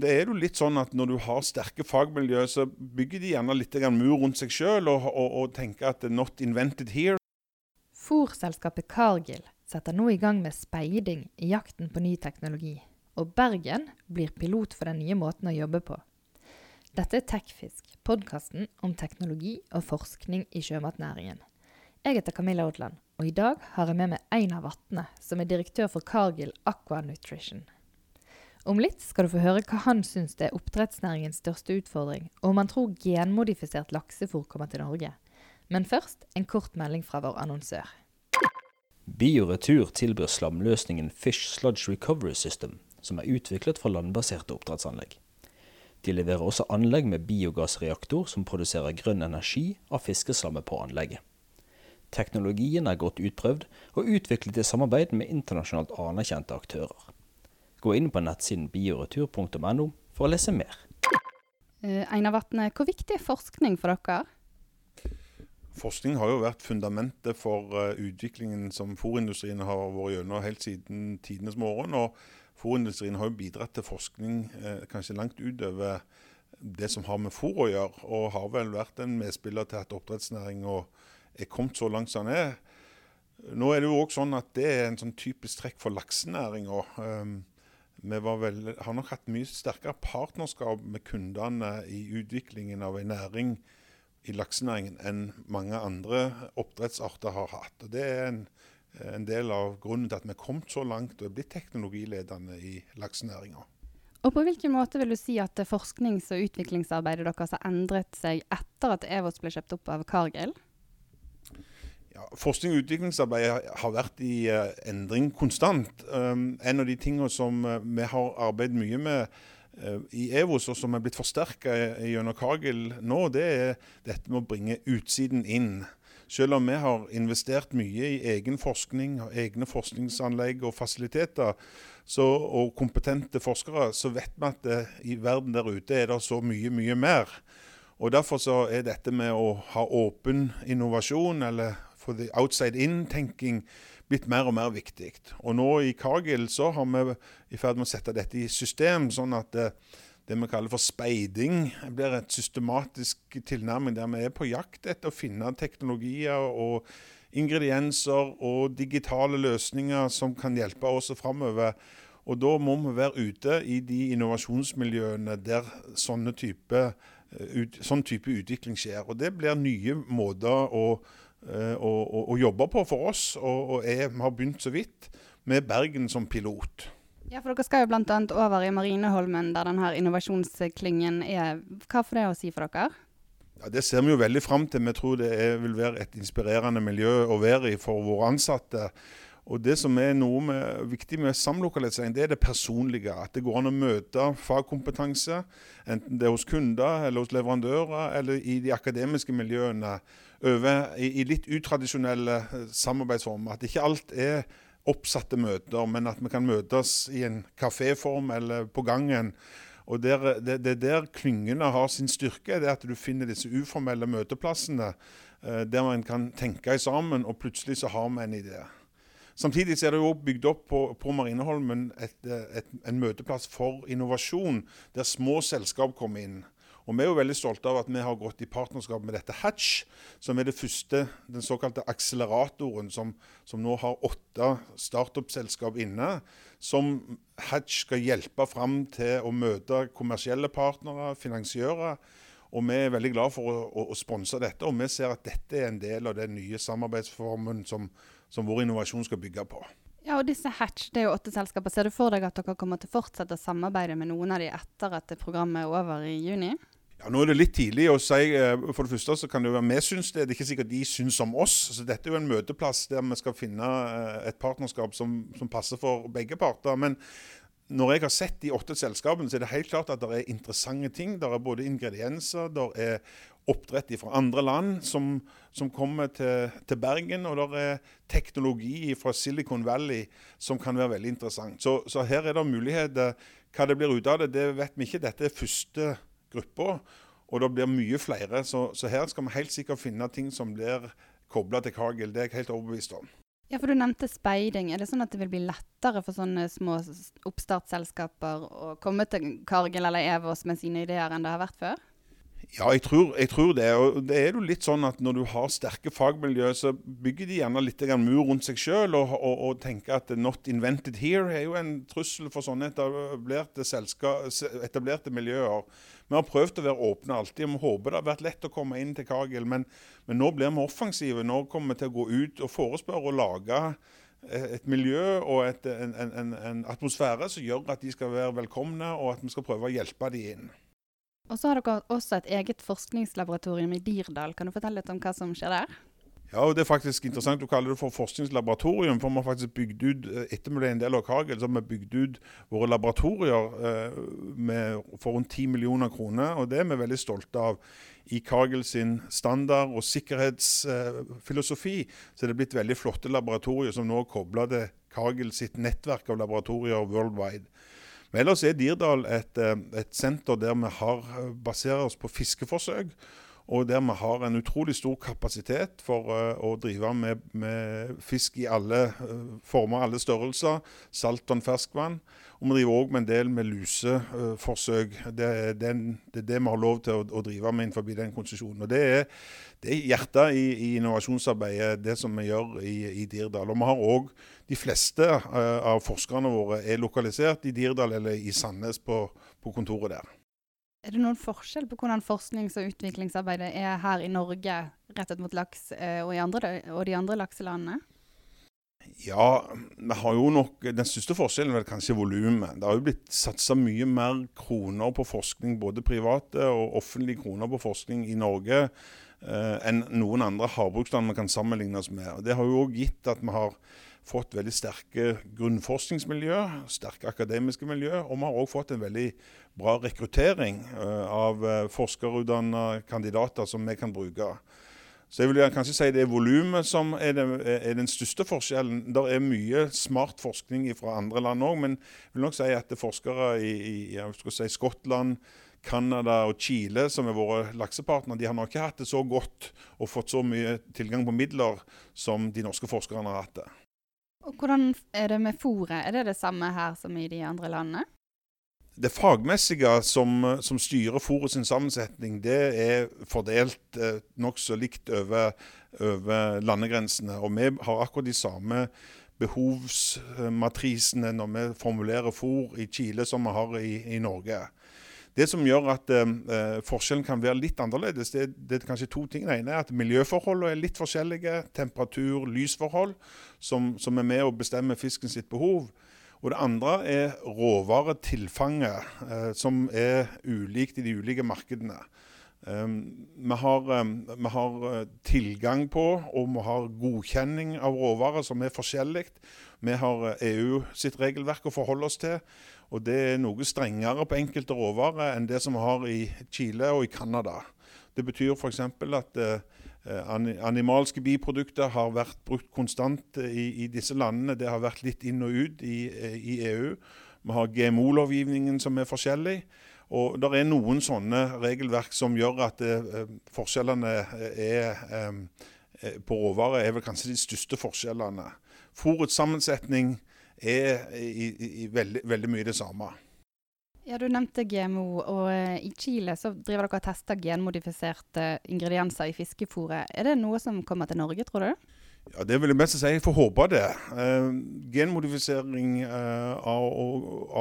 det er jo litt sånn at Når du har sterke fagmiljø, så bygger de gjerne litt mur rundt seg sjøl og, og, og, tenker at 'not invented here'. Fòrselskapet Cargill setter nå i gang med speiding i jakten på ny teknologi. Og Bergen blir pilot for den nye måten å jobbe på. Dette er Tekfisk, podkasten om teknologi og forskning i sjømatnæringen. Jeg heter Camilla Odland, og i dag har jeg med meg Einar Vatne, som er direktør for Cargill Aqua Nutrition. Om litt skal du få høre hva han syns er oppdrettsnæringens største utfordring, og om han tror genmodifisert laksefôr kommer til Norge. Men først en kort melding fra vår annonsør. Bioretur tilbyr slamløsningen Fish Sludge Recovery System, som er utviklet fra landbaserte oppdrettsanlegg. De leverer også anlegg med biogassreaktor som produserer grønn energi av fiskeslammet på anlegget. Teknologien er godt utprøvd og utviklet i samarbeid med internasjonalt anerkjente aktører. Gå inn på nettsiden bioretur.no for å lese mer. Uh, Einar Vatne, hvor viktig er forskning for dere? Forskning har jo vært fundamentet for uh, utviklingen som fôrindustrien har vært gjennom helt siden tidenes morgen. og Fôrindustrien har jo bidratt til forskning uh, kanskje langt utover det som har med fôr å gjøre, og har vel vært en medspiller til at oppdrettsnæringa er kommet så langt som den er. Nå er det jo også sånn at det er en sånn typisk trekk for laksenæringa. Um, vi vel, har nok hatt mye sterkere partnerskap med kundene i utviklingen av en næring i laksenæringen enn mange andre oppdrettsarter har hatt. Og Det er en, en del av grunnen til at vi er kommet så langt og er blitt teknologiledende i laksenæringa. Og På hvilken måte vil du si at forsknings- og utviklingsarbeidet deres har endret seg etter at Evos ble kjøpt opp av Cargill? Ja, forskning og utviklingsarbeid har vært i uh, endring konstant. Um, en av de tingene som uh, vi har arbeidet mye med uh, i EVOS, og som er blitt forsterka gjennom Kagel nå, det er dette med å bringe utsiden inn. Selv om vi har investert mye i egen forskning, egne forskningsanlegg og fasiliteter, så, og kompetente forskere, så vet vi at i verden der ute er det så mye, mye mer. Og Derfor så er dette med å ha åpen innovasjon, eller for the outside in-tenking blitt mer og mer viktig. Og nå i Cargill så har vi i ferd med å sette dette i system, sånn at det, eh, det vi kaller for speiding blir et systematisk tilnærming der vi er på jakt etter å finne teknologier og ingredienser og digitale løsninger som kan hjelpe oss framover. Og da må vi være ute i de innovasjonsmiljøene der sånne type, eh, ut, sånn type utvikling skjer. Og det blir nye måter å Eh, og, og jobber på for oss. Og, og jeg har begynt så vidt med Bergen som pilot. Ja, for Dere skal jo bl.a. over i Marineholmen, der denne innovasjonsklyngen er. Hva får det å si for dere? Ja, Det ser vi jo veldig fram til. Vi tror det er, vil være et inspirerende miljø å være i for våre ansatte. Og Det som er noe med, viktig med samlokalisering, det er det personlige. At det går an å møte fagkompetanse, enten det er hos kunder, eller hos leverandører, eller i de akademiske miljøene, over i, i litt utradisjonelle eh, samarbeidsformer. At ikke alt er oppsatte møter, men at vi kan møtes i en kaféform eller på gangen. Og der, det, det der klyngene har sin styrke, det er at du finner disse uformelle møteplassene eh, der man kan tenke sammen, og plutselig så har vi en idé. Samtidig er det jo bygd opp på, på Marineholmen et, et, en møteplass for innovasjon, der små selskap kommer inn. Og Vi er jo veldig stolte av at vi har gått i partnerskap med dette Hatch, som er det første, den såkalte akseleratoren, som, som nå har åtte startup-selskap inne. Som Hatch skal hjelpe fram til å møte kommersielle partnere, finansiører. Og Vi er veldig glad for å, å, å sponse dette, og vi ser at dette er en del av den nye samarbeidsformen som, som vår innovasjon skal bygge på. Ja, og disse Hatch, det er jo åtte selskaper. Ser du for deg at dere kommer til å fortsette å samarbeide med noen av de etter at programmet er over i juni? Ja, Nå er det litt tidlig å si. Eh, for det første så kan det jo være vi syns det. Det er ikke sikkert de syns om oss. Så Dette er jo en møteplass der vi skal finne eh, et partnerskap som, som passer for begge parter. Men når jeg har sett de åtte selskapene, så er det helt klart at det er interessante ting. Det er både ingredienser, det er oppdrett fra andre land som, som kommer til, til, Bergen. Og det er teknologi fra Silicon Valley som kan være veldig interessant. Så, så, her er det muligheter. Hva det blir ut av det, det vet vi ikke. Dette er første gruppa, og det blir mye flere. Så, så, her skal vi helt sikkert finne ting som blir kobla til Cargill. Det er jeg helt overbevist om. Ja, for Du nevnte speiding. Er det sånn at det vil bli lettere for sånne små oppstartsselskaper å komme til Cargill eller Evos med sine ideer enn det har vært før? Ja, jeg tror, jeg tror, det. Og det er jo litt sånn at Når du har sterke fagmiljø, så bygger de gjerne litt mur rundt seg sjøl og, og, og, tenker at 'not invented here' er jo en trussel for sånne etablerte, etablerte miljøer. Vi har prøvd å være åpne alltid. Vi håper det har vært lett å komme inn til Kagel, men, men nå blir vi offensive. Nå kommer vi til å gå ut og forespørre og lage eh, et miljø og et, en, en, en, atmosfære som gjør at de skal være velkomne, og at vi skal prøve å hjelpe dem inn. Og så har dere også et eget forskningslaboratorium i Dirdal. Kan du fortelle litt om hva som skjer der? Ja, og Det er faktisk interessant å kalle det for forskningslaboratorium. For vi har faktisk bygd ut eh, etter vi en del av Kagel, så har vi bygd ut våre laboratorier eh, med, for rundt 10 millioner kroner. og Det er vi veldig stolte av. I Kagel sin standard- og sikkerhetsfilosofi så er det blitt veldig flotte laboratorier som nå er kobla til Kagel sitt nettverk av laboratorier worldwide. Men ellers er Dirdal et, eh, et senter der vi har, baserer oss på fiskeforsøk. Og der vi har en utrolig stor kapasitet for uh, å drive med, med, fisk i alle uh, former, alle størrelser. Saltvann, ferskvann. Og vi driver òg med en del med luseforsøk. Det, det, det, er det vi har lov til å, å drive med innenfor den konsesjonen. Og det er, det er hjertet i, i, innovasjonsarbeidet, det som vi gjør i, i Dirdal. Og vi har òg de fleste av forskerne våre er lokalisert i Dirdal eller i Sandnes på, på kontoret der. Er det noen forskjell på hvordan forsknings- og utviklingsarbeidet er her i Norge rettet mot laks eh, og, andre, og de andre lakselandene? Ja, vi har jo nok Den største forskjellen er kanskje volumet. Det har jo blitt satsa mye mer kroner på forskning, både private og offentlige kroner på forskning i Norge eh, enn noen andre havbruksland vi kan sammenligne oss med. Og det har jo òg gitt at vi har fått veldig sterke grunnforskningsmiljø, sterke akademiske miljø, og vi har òg fått en veldig bra rekruttering eh, av uh, forskerutdanna kandidater som vi kan bruke. Så jeg vil kanskje si det er volumet som er, det, er, den største forskjellen. Det er mye smart forskning fra andre land òg, men jeg vil nok si at forskere i, i si Skottland, Canada og Chile, som er våre laksepartnere, de har nok ikke hatt det så godt og fått så mye tilgang på midler som de norske forskerne har hatt det. Og Hvordan er det med fôret? Er det det samme her som i de andre landene? Det fagmessige som, som styrer sin sammensetning, det er fordelt eh, nokså likt over, over, landegrensene. Og vi har akkurat de samme behovsmatrisene når vi formulerer fôr i Chile som vi har i, i Norge. Det som gjør at eh, forskjellen kan være litt annerledes, det, det, er kanskje to ting. Det ene er at miljøforholdene er litt forskjellige. Temperatur, lysforhold, som, som er med å bestemme fisken sitt behov. Og det andre er råvaretilfanget, eh, som er ulikt i de ulike markedene. Um, vi, har, um, vi, har, eh, tilgang på og vi har godkjenning av råvarer som er forskjellig. Vi har EU eh, e sitt regelverk å forholde oss til. Og det er noe strengere på enkelte råvarer enn det som vi har i Chile og i Canada. Det betyr f.eks. at eh, animalske biprodukter har vært brukt konstant i, i, disse landene. Det har vært litt inn og ut i, eh, i EU. Vi har GMO-lovgivningen som er forskjellig. Og det er noen sånne regelverk som gjør at det, forskjellene er, er, på råvarer er vel kanskje de største forskjellene. Fôrets sammensetning er i veldig, veldig, mye det samme. Ja, Du nevnte GMO, og uh, i Chile så driver dere og tester genmodifiserte ingredienser i fiskefôret. Er det noe som kommer til Norge, tror du? Ja, Det vil jeg mest si. Jeg får håpe det. Uh, genmodifisering uh, av,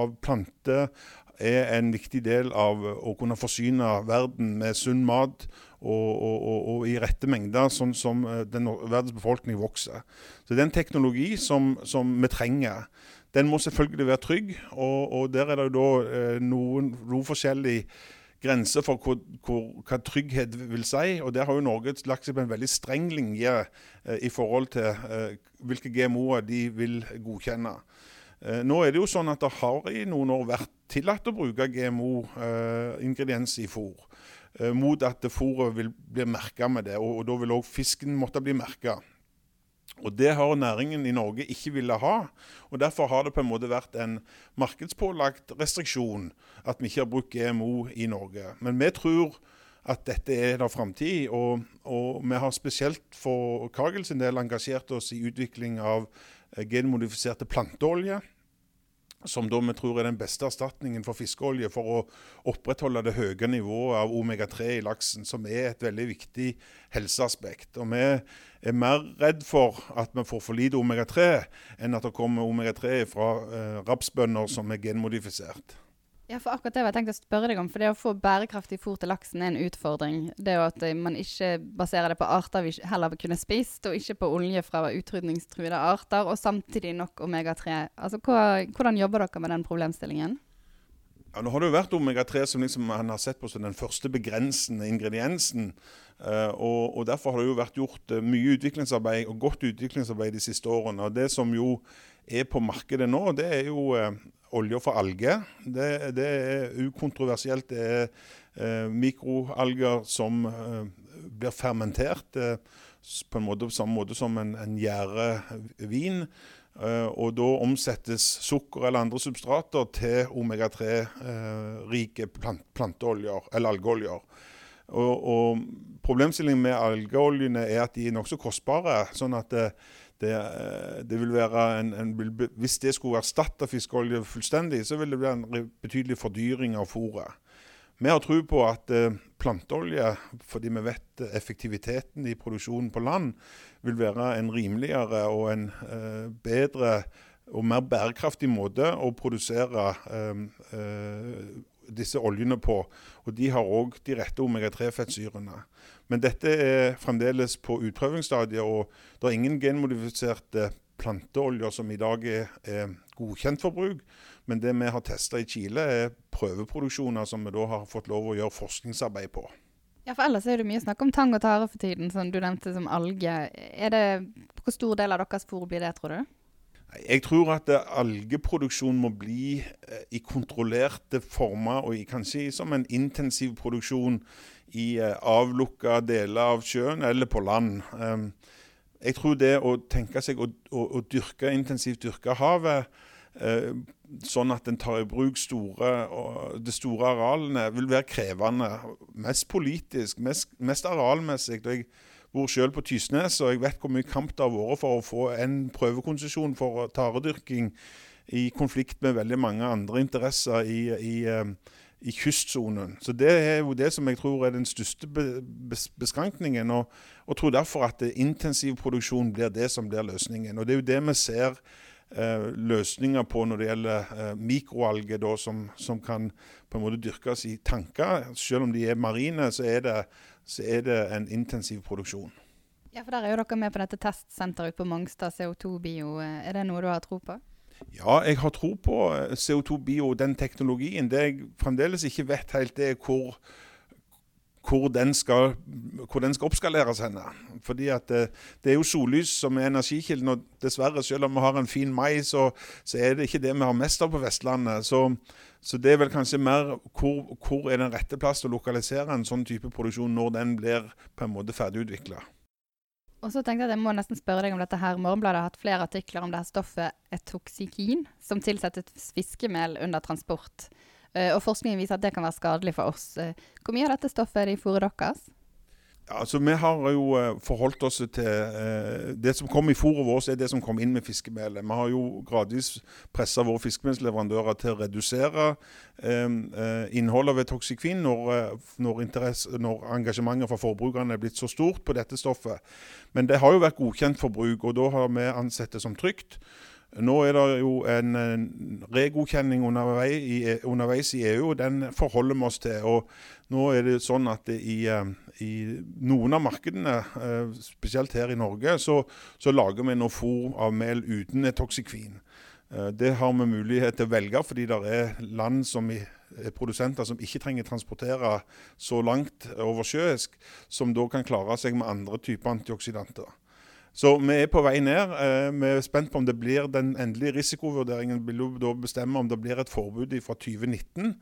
av planter er en viktig del av å kunne forsyne verden med sunn mat og, og, og, og i rette mengder, sånn som eh, den, verdens befolkning vokser. Så det er en teknologi som, som vi trenger. Den må selvfølgelig være trygg, og, der er det da eh, noen, noen forskjellige grenser for hvor, hvor, hva trygghet vil si. og Der har jo Norge lagt seg på en veldig streng linje eh, i forhold til eh, hvilke GMO-er de vil godkjenne. Eh, nå er det jo sånn at det har i noen år vært tillatt å bruke GMO-ingredienser eh, i fôr. Eh, mot at fôret vil bli merka med det, og, og da vil òg fisken måtte bli merka. Og Det har næringen i Norge ikke villet ha. og Derfor har det på en måte vært en markedspålagt restriksjon at vi ikke har brukt GMO i Norge. Men vi tror at dette er der framtid. Og, og, vi har spesielt for Kagel del engasjert oss i utvikling av eh, genmodifiserte planteolje. Som da vi tror er den beste erstatningen for fiskeolje for å opprettholde det høye nivået av omega-3 i laksen, som er et veldig viktig helseaspekt. Og vi er mer redd for at vi får for lite omega-3, enn at det kommer omega-3 fra eh, rapsbønner som er genmodifisert. Ja, for akkurat det var jeg tenkt å spørre deg om. For det å få bærekraftig fôr til laksen er en utfordring. Det er jo at man ikke baserer det på arter vi heller kunne spist, og ikke på olje fra utrydningstruede arter, og samtidig nok omega-3. Altså, hvordan jobber dere med den problemstillingen? Ja, nå har det jo vært omega-3 som liksom man har sett på som den første begrensende ingrediensen. Uh, og, og, Derfor har det jo vært gjort uh, mye utviklingsarbeid og godt utviklingsarbeid de siste årene. og Det som jo er på markedet nå, det er jo olje fra alger. Det, det, er ukontroversielt. Det er eh, mikroalger som eh, blir fermentert eh, på en måte, samme måte som en, en gjærevin. Eh, og da omsettes sukker eller andre substrater til omega-3-rike eh, plant, planteoljer eller algeoljer. Og, og Problemstillingen med algeoljene er at de er nokså kostbare. sånn at det, det, eh, det, vil en, en, Hvis det skulle erstatte fiskeolje fullstendig, så vil det bli en betydelig fordyring av fôret. Vi har tro på at eh, planteolje, fordi vi vet effektiviteten i produksjonen på land, vil være en rimeligere og en eh, bedre og mer bærekraftig måte å produsere disse oljene på. Og de har òg de rette omega-3-fettsyrene. Men dette er fremdeles på utprøvingsstadiet, og det er ingen genmodifiserte planteoljer som i dag er, er godkjent for bruk. Men det vi har testa i Chile, er prøveproduksjoner som vi da har fått lov å gjøre forskningsarbeid på. Ja, for Ellers er det mye snakk om tang og tare for tiden, som du nevnte som alge. Det, Hvor stor del av deres fôr blir det, tror du? Jeg tror at algeproduksjon må bli eh, i kontrollerte former, og kanskje som en intensiv produksjon i eh, avlukka deler av sjøen eller på land. Um, jeg tror det å tenke seg å, å, å dyrke intensivt dyrke havet, sånn at en tar i bruk store, de store arealene, vil være krevende. Mest politisk, mest, mest arealmessig. og jeg bor selv på Tysnes, og jeg vet hvor mye kamp det har vært for å få en prøvekonsesjon for taredyrking i konflikt med veldig mange andre interesser i, i, eh, i kystsonen. Så Det er jo det som jeg tror er den største beskrankningen. Og, og tror derfor at intensiv produksjon blir det som blir løsningen. Og Det er jo det vi ser eh, løsninger på når det gjelder eh, mikroalger, som, som, kan på en måte dyrkes i tanker. Selv om de er marine, så er det så er det en intensiv produksjon. Ja, for Der er jo dere med på dette testsenteret ute på Mongstad, CO2-bio. Er det noe du har tro på? Ja, jeg har tro på eh, CO2-bio, den teknologien. Det jeg fremdeles ikke vet helt, det er hvor, hvor, den, skal, hvor den skal oppskaleres henne. Fordi at det, eh, det, er jo sollys som er energikilden. Og dessverre, selv om vi har en fin mai, så, så er det ikke det vi har mest av på Vestlandet. Så så det er vel kanskje mer hvor, hvor er den rette plass til å lokalisere en sånn type produksjon når den blir på en måte ferdigutvikla. Og så tenkte jeg at jeg må nesten spørre deg om dette her. Morgenbladet har hatt flere artikler om det her stoffet etoksikin, som tilsettes fiskemel under transport. Uh, og forskningen viser at det kan være skadelig for oss. Uh, hvor mye av dette stoffet er det i fôret deres? Altså, Vi har jo eh, forholdt oss til eh, Det som kom i fôret vårt, er det som kom inn med fiskemelet. Vi har jo gradvis pressa våre fiskemelsleverandører til å redusere eh, eh innholdet ved toksikvin når, når, når, engasjementet fra forbrukerne er blitt så stort på dette stoffet. Men det har jo vært godkjent for bruk, og da har vi ansett det som trygt. Nå er det jo en, en regodkjenning underveis i, EU, og den forholder vi oss til. og Nå er det sånn at i, eh, i noen av markedene, eh, spesielt her i Norge, så, så lager vi nå fôr av mel uten toksikvin. Eh, det har vi mulighet til å velge, fordi det er land som er produsenter som ikke trenger transportere så langt oversjøisk, som da kan klare seg med andre typer antioksidanter. Så vi er på vei ned. Eh, vi er spent på om det blir den endelige risikovurderingen vil da bestemme om det blir et forbud fra 2019.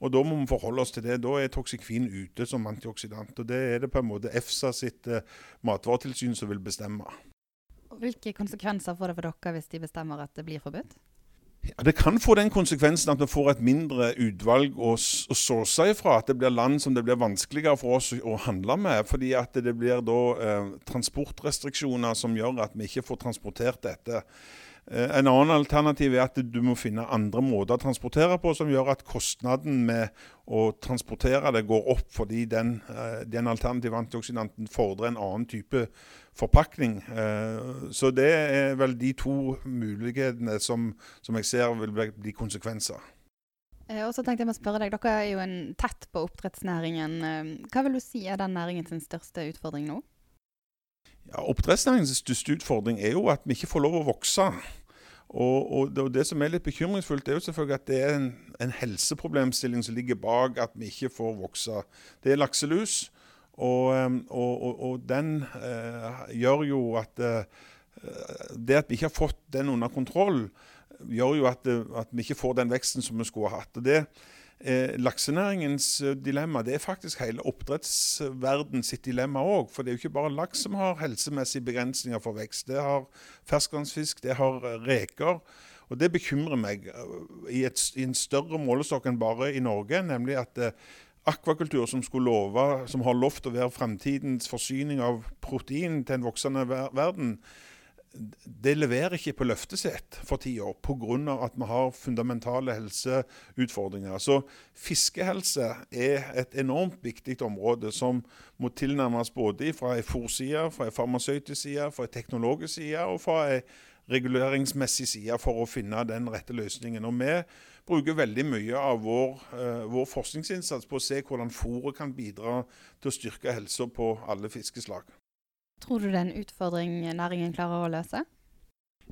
Og Da må vi forholde oss til det. Da er toksikvin ute som antioksidant. og Det er det på en måte EFSA sitt eh, matvaretilsyn som vil bestemme. Hvilke konsekvenser får det for dere hvis de bestemmer at det blir forbudt? Det kan få den konsekvensen at vi får et mindre utvalg å, å source ifra. At det blir land som det blir vanskeligere for oss å handle med. Fordi at det blir da eh, transportrestriksjoner som gjør at vi ikke får transportert dette. Eh, en annen alternativ er at du må finne andre måter å transportere på som gjør at kostnaden med å transportere det går opp, fordi den, eh, den alternative antioksidanten fordrer en annen type forpakning. Eh, så det er vel de to mulighetene som, som jeg ser vil bli konsekvenser. Og så tenkte jeg å spørre deg, Dere er jo en tett på oppdrettsnæringen. Hva vil du si er den næringens største utfordring nå? Ja, Oppdrettsnæringens største utfordring er jo at vi ikke får lov å vokse. Og, og, det, og, det, som er litt bekymringsfullt, er jo selvfølgelig at det er en, en, helseproblemstilling som ligger bak at vi ikke får vokse. Det er lakselus, og, og den eh, gjør jo at eh, Det at vi ikke har fått den under kontroll, gjør jo at, at vi ikke får den veksten som vi skulle ha hatt. Og det Eh, laksenæringens eh, dilemma det er faktisk hele oppdrettsverden sitt dilemma òg. For det er jo ikke bare laks som har helsemessige begrensninger for vekst. Det har ferskvannsfisk, det har eh, reker. Og Det bekymrer meg eh, i, et, i en større målestokk enn bare i Norge. Nemlig at eh, akvakultur, som, love, som har lovt å være fremtidens forsyning av protein til en voksende ver verden, det leverer ikke på løftet sitt for tida pga. at vi har fundamentale helseutfordringer. Så fiskehelse er et enormt viktig område som må tilnærmes både fra en fòrside, fra en farmasøytisk side, fra en teknologisk side og fra en reguleringsmessig side for å finne den rette løsningen. Og Vi bruker veldig mye av vår, uh, vår forskningsinnsats på å se hvordan fôret kan bidra til å styrke helsa på alle fiskeslag. Tror du det er en utfordring næringen klarer å løse?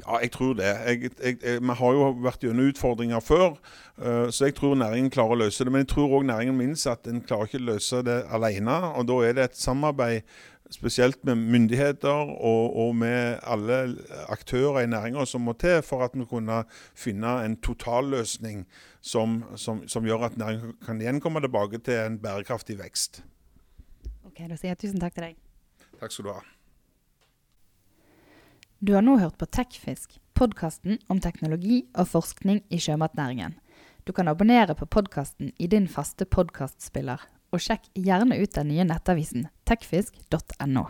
Ja, jeg tror det. Jeg, jeg, jeg, vi har jo vært gjennom utfordringer før, uh, så jeg tror næringen klarer å løse det. Men jeg tror òg næringen minst at en klarer ikke å løse det alene. Og da er det et samarbeid spesielt med myndigheter og, og med alle aktører i næringa som må til for at vi kunne finne en totalløsning som, som, som gjør at næringen kan igjen komme tilbake til en bærekraftig vekst. Ok, Da sier jeg tusen takk til deg. Takk skal du ha. Du har nå hørt på Tekfisk, podkasten om teknologi og forskning i sjømatnæringen. Du kan abonnere på podkasten i din faste podkastspiller, og sjekk gjerne ut den nye nettavisen tekfisk.no.